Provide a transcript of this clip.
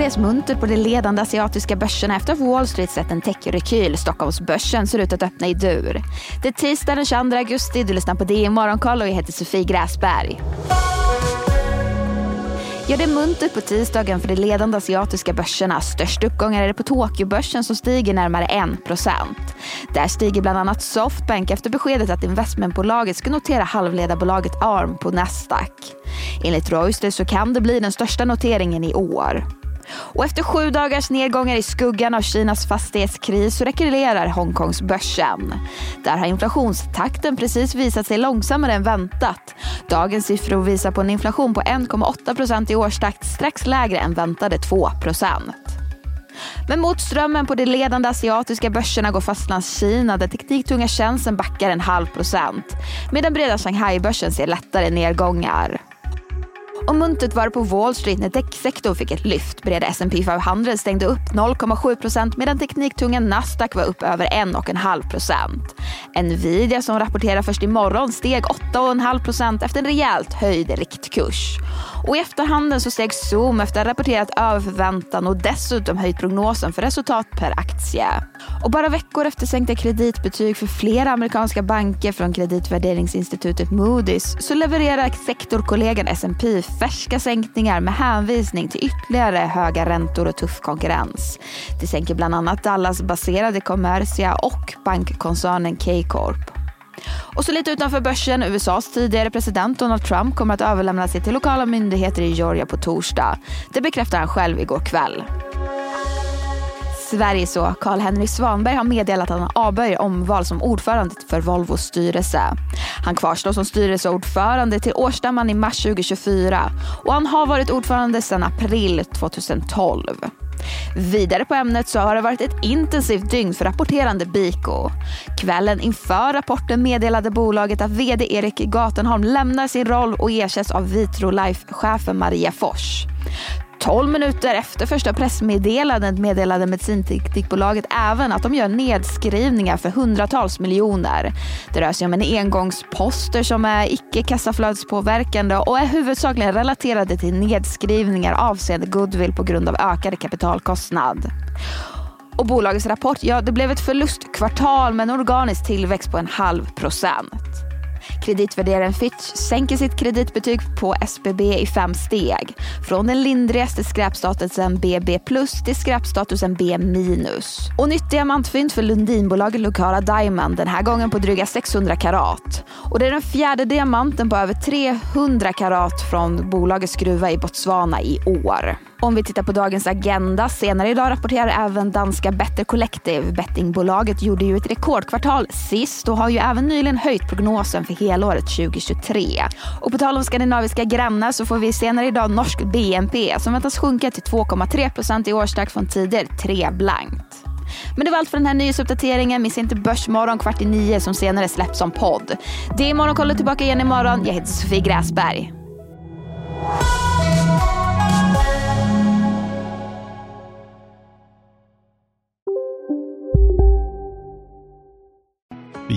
det är muntert på de ledande asiatiska börserna efter att Wall Street sett en techrekyl. Stockholmsbörsen ser ut att öppna i dur. Det är tisdag den 22 augusti. Du lyssnar på DI Morgonkoll och jag heter Sofie Gräsberg. Ja, det är muntert på tisdagen för de ledande asiatiska börserna. Störst uppgångar är det på Tokyobörsen som stiger närmare 1 Där stiger bland annat Softbank efter beskedet att investmentbolaget ska notera halvledarbolaget ARM på Nasdaq. Enligt Reuters så kan det bli den största noteringen i år. Och efter sju dagars nedgångar i skuggan av Kinas fastighetskris så rekylerar Hongkongsbörsen. Där har inflationstakten precis visat sig långsammare än väntat. Dagens siffror visar på en inflation på 1,8 procent i årstakt, strax lägre än väntade 2 procent. Men mot strömmen på de ledande asiatiska börserna går Fastlandskina där tekniktunga tjänsten backar en halv procent. Medan breda Shanghai-börsen ser lättare nedgångar. Och muntet var på Wall Street när däcksektorn fick ett lyft. Breda S&P 500 stängde upp 0,7 procent medan tekniktunga Nasdaq var upp över 1,5 procent. Nvidia som rapporterar först imorgon steg 8,5 procent efter en rejält höjd riktkurs. Och i efterhanden så steg Zoom efter att ha rapporterat över förväntan och dessutom höjt prognosen för resultat per aktie. Och bara veckor efter sänkta kreditbetyg för flera amerikanska banker från kreditvärderingsinstitutet Moody's så levererar sektorkollegan S&P färska sänkningar med hänvisning till ytterligare höga räntor och tuff konkurrens. Det sänker bland annat Dallas-baserade Commercia och bankkoncernen K-Corp. Och så lite utanför börsen, USAs tidigare president Donald Trump kommer att överlämna sig till lokala myndigheter i Georgia på torsdag. Det bekräftar han själv igår kväll. Sverige så Carl-Henry Svanberg har meddelat att han avböjer omval som ordförande för Volvos styrelse. Han kvarstår som styrelseordförande till årsstämman i mars 2024 och han har varit ordförande sedan april 2012. Vidare på ämnet så har det varit ett intensivt dygn för rapporterande Biko. Kvällen inför rapporten meddelade bolaget att vd Erik Gatenholm lämnar sin roll och ersätts av Vitrolife-chefen Maria Fors. 12 minuter efter första pressmeddelandet meddelade medicinteknikbolaget även att de gör nedskrivningar för hundratals miljoner. Det rör sig om en engångsposter som är icke kassaflödespåverkande och är huvudsakligen relaterade till nedskrivningar avseende goodwill på grund av ökade kapitalkostnad. Och bolagets rapport, ja det blev ett förlustkvartal med en organisk tillväxt på en halv procent. Kreditvärderaren Fitch sänker sitt kreditbetyg på SBB i fem steg. Från den lindrigaste skräpstatusen BB plus till skräpstatusen B minus. Och nytt diamantfynd för Lundinbolaget Lucara Diamond, den här gången på dryga 600 karat. Och det är den fjärde diamanten på över 300 karat från bolagets gruva i Botswana i år. Om vi tittar på dagens agenda, senare idag rapporterar även danska Better Collective. Bettingbolaget gjorde ju ett rekordkvartal sist och har ju även nyligen höjt prognosen för helåret 2023. Och på tal om skandinaviska grannar så får vi senare idag norsk BNP som väntas sjunka till 2,3 procent i årstakt från tidigare 3 blankt. Men det var allt för den här nyhetsuppdateringen. Missa inte Börsmorgon kvart i nio som senare släpps som podd. Det är Morgonkollet tillbaka igen imorgon. Jag heter Sofie Gräsberg.